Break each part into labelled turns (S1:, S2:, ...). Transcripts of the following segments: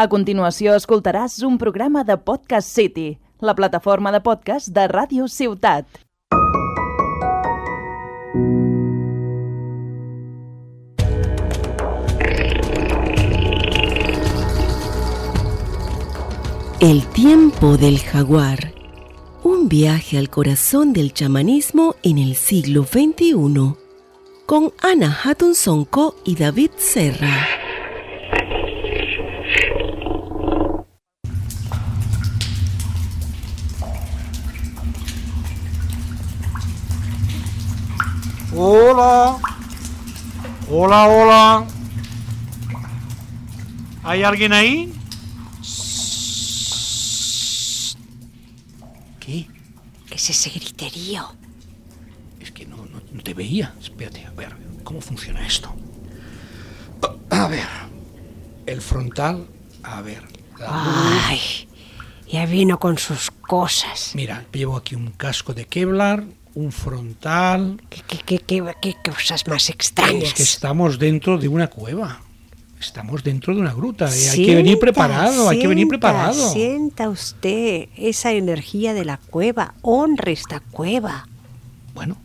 S1: A continuació escoltaràs un programa de Podcast City, la plataforma de podcast de Ràdio Ciutat.
S2: El tiempo del jaguar. Un viaje al corazón del chamanismo en el siglo XXI. Con Ana Hatun Sonko y David Serra.
S3: Hola. Hola, hola. ¿Hay alguien ahí? ¿Qué?
S4: ¿Qué es ese griterío?
S3: Es que no, no, no te veía. Espérate, a ver, ¿cómo funciona esto? A ver, el frontal, a ver. la-
S4: Ay, ya vino con sus cosas.
S3: Mira, llevo aquí un casco de Kevlar, un frontal.
S4: ¿Qué, qué, qué, qué- cosas más extrañas?
S3: Es que estamos dentro de una cueva. Estamos dentro de una gruta. y hay que venir
S4: Sienta,
S3: preparado, hay que venir
S4: sienta,
S3: preparado.
S4: Sienta usted esa energía de la cueva. Honre esta cueva.
S3: Bueno,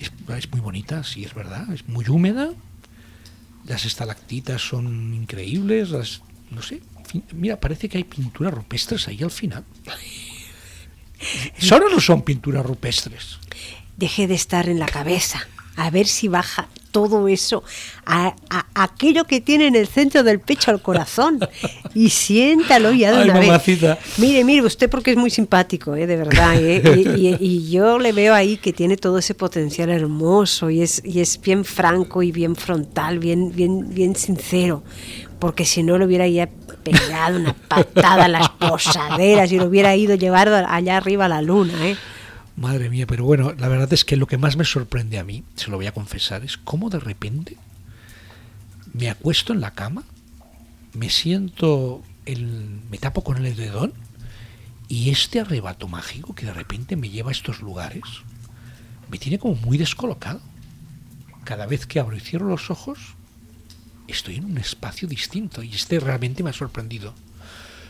S3: es, es muy bonita, sí, es verdad. Es muy húmeda. Las estalactitas son increíbles. Las, no sé. mira, parece que hay pinturas rupestres ahí al final. ¿Son o no son pinturas rupestres?
S4: Deje de estar en la cabeza. A ver si baja todo eso a, a- aquello que tiene en el centro del pecho al corazón. Y siéntalo ya de
S3: Ay,
S4: una vez. Mire, mire, usted porque es muy simpático, ¿eh? de verdad. ¿eh? Y, y- y yo le veo ahí que tiene todo ese potencial hermoso y es, y es bien franco y bien frontal, bien, bien, bien sincero. Porque si no le hubiera ya pegado una patada a las posaderas y lo hubiera ido llevado allá arriba a la luna, ¿eh?
S3: Madre mía, pero bueno, la verdad es que lo que más me sorprende a mí, se lo voy a confesar, es cómo de repente me acuesto en la cama, me siento, el, me tapo con el edredón y este arrebato mágico que de repente me lleva a estos lugares me tiene como muy descolocado. Cada vez que abro y cierro los ojos, estoy en un espacio distinto y este realmente me ha sorprendido.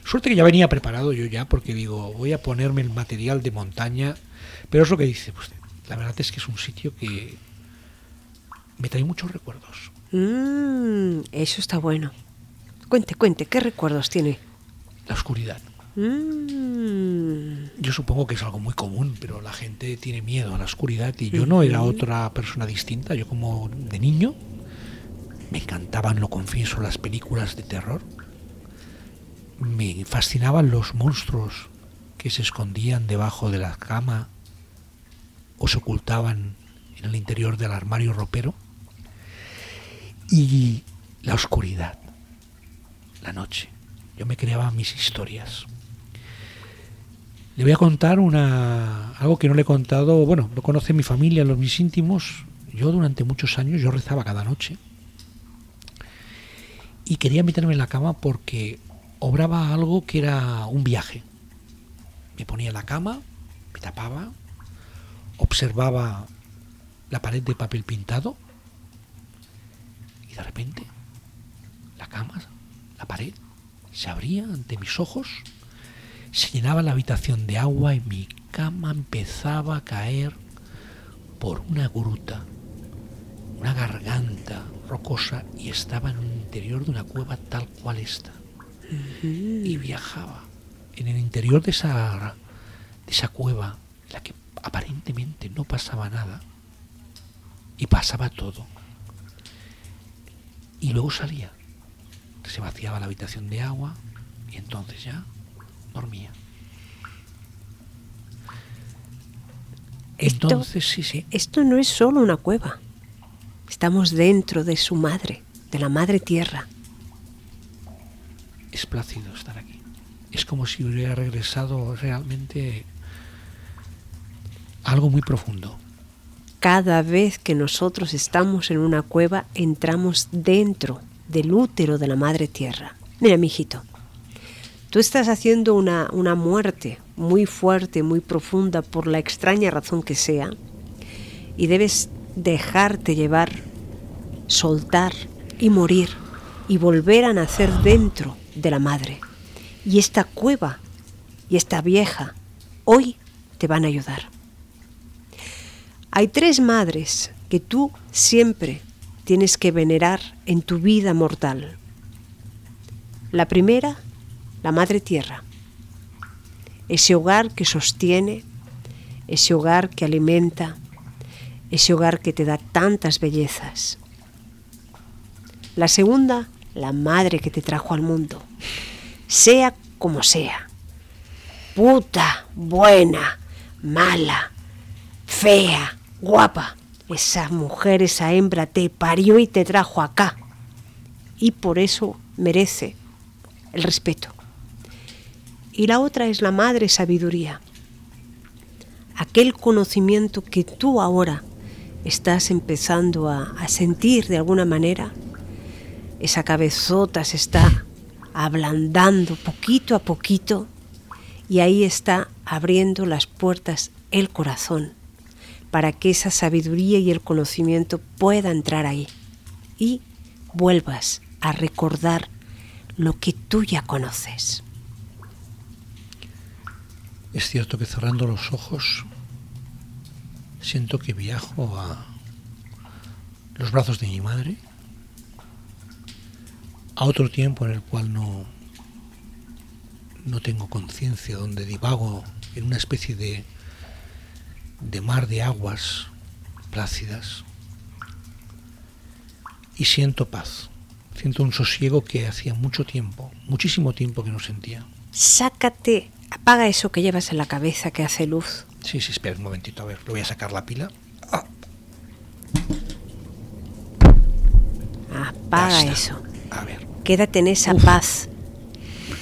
S3: Suerte que ya venía preparado yo ya, porque digo, voy a ponerme el material de montaña, pero es lo que dice usted. La verdad es que es un sitio que me trae muchos recuerdos.
S4: Mm, eso está bueno. Cuente, cuente, ¿qué recuerdos tiene?
S3: La oscuridad.
S4: Mm,
S3: Yo supongo que es algo muy común, pero la gente tiene miedo a la oscuridad y yo no era otra persona distinta. Yo como de niño me encantaban, lo confieso, las películas de terror. Me fascinaban los monstruos que se escondían debajo de la cama o se ocultaban en el interior del armario ropero. Y la oscuridad, la noche. Yo me creaba mis historias. Le voy a contar una algo que no le he contado, bueno, lo conoce mi familia, los mis íntimos. Yo durante muchos años yo rezaba cada noche. Y quería meterme en la cama porque obraba algo que era un viaje. Me ponía en la cama, me tapaba, observaba la pared de papel pintado y de repente la cama, la pared, se abría ante mis ojos, se llenaba la habitación de agua y mi cama empezaba a caer por una gruta, una garganta rocosa y estaba en el interior de una cueva tal cual esta. Y viajaba en el interior de esa, de esa cueva, en la que aparentemente no pasaba nada, y pasaba todo. Y luego salía, se vaciaba la habitación de agua y entonces ya dormía.
S4: Esto-
S3: Entonces, sí, sí.
S4: esto no es solo una cueva. Estamos dentro de su madre, de la madre tierra.
S3: Es plácido estar aquí. Es como si hubiera regresado realmente algo muy profundo.
S4: Cada vez que nosotros estamos en una cueva, entramos dentro del útero de la madre tierra. Mira, mijito, tú estás haciendo una, una muerte muy fuerte, muy profunda, por la extraña razón que sea, y debes dejarte llevar, soltar y morir, y volver a nacer dentro de la madre. Y esta cueva y esta vieja hoy te van a ayudar. Hay tres madres que tú siempre tienes que venerar en tu vida mortal. La primera, la Madre Tierra, ese hogar que sostiene, ese hogar que alimenta, ese hogar que te da tantas bellezas. La segunda, la madre que te trajo al mundo, sea como sea, puta, buena, mala, fea, guapa, esa mujer, esa hembra te parió y te trajo acá. Y por eso merece el respeto. Y la otra es la madre sabiduría. Aquel conocimiento que tú ahora estás empezando a, a sentir de alguna manera. Esa cabezota se está ablandando poquito a poquito y ahí está abriendo las puertas el corazón para que esa sabiduría y el conocimiento pueda entrar ahí y vuelvas a recordar lo que tú ya conoces.
S3: Es cierto que cerrando los ojos siento que viajo a los brazos de mi madre, a otro tiempo en el cual no, no tengo conciencia, donde divago en una especie de de mar de aguas plácidas y siento paz, siento un sosiego que hacía mucho tiempo, muchísimo tiempo que no sentía.
S4: Sácate, apaga eso que llevas en la cabeza que hace luz.
S3: Sí, sí, espera un momentito, a ver, le voy a sacar la pila. Ah.
S4: Apaga eso.
S3: A ver.
S4: Quédate en esa paz.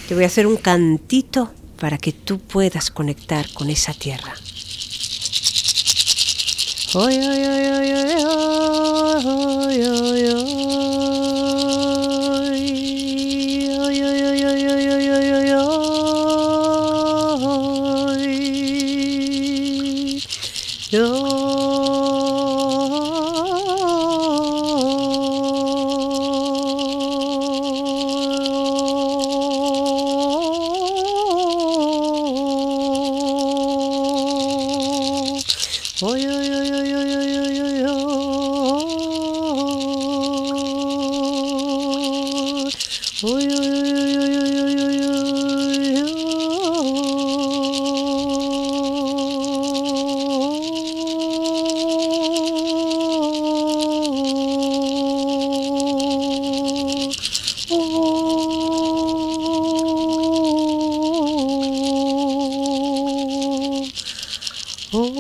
S4: Te voy a hacer un cantito para que tú puedas conectar con esa tierra. Oy, oy, oy, for you.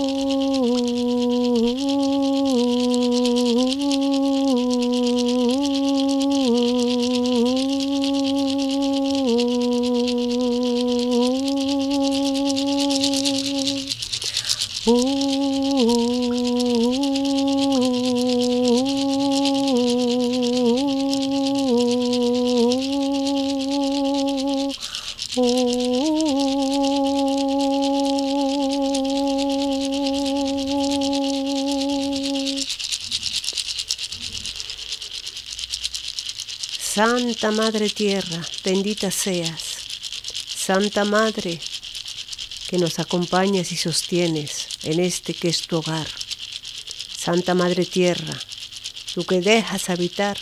S4: Oh. Santa Madre Tierra, bendita seas. Santa Madre, que nos acompañas y sostienes en este que es tu hogar. Santa Madre Tierra, tú que dejas habitar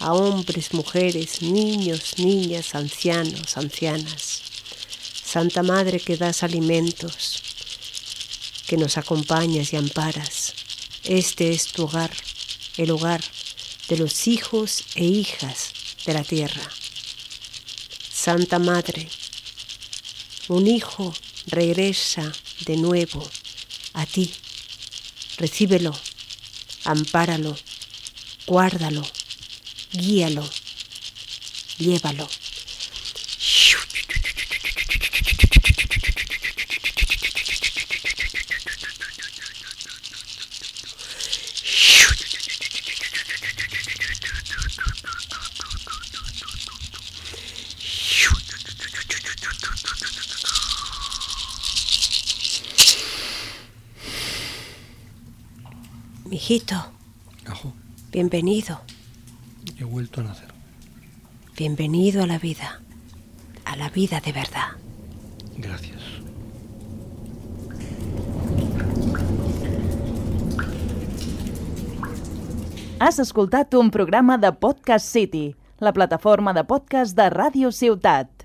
S4: a hombres, mujeres, niños, niñas, ancianos, ancianas. Santa Madre que das alimentos, que nos acompañas y amparas. Este es tu hogar, el hogar de los hijos e hijas de la tierra. Santa Madre, un hijo regresa de nuevo a ti. Recíbelo, ampáralo, guárdalo, guíalo, llévalo. Mijito,
S3: Ajo,
S4: bienvenido,
S3: he vuelto a nacer.
S4: bienvenido a la vida. la vida de verdad.
S3: Gracias.
S1: Has escoltat un programa de Podcast City, la plataforma de podcast de Ràdio Ciutat.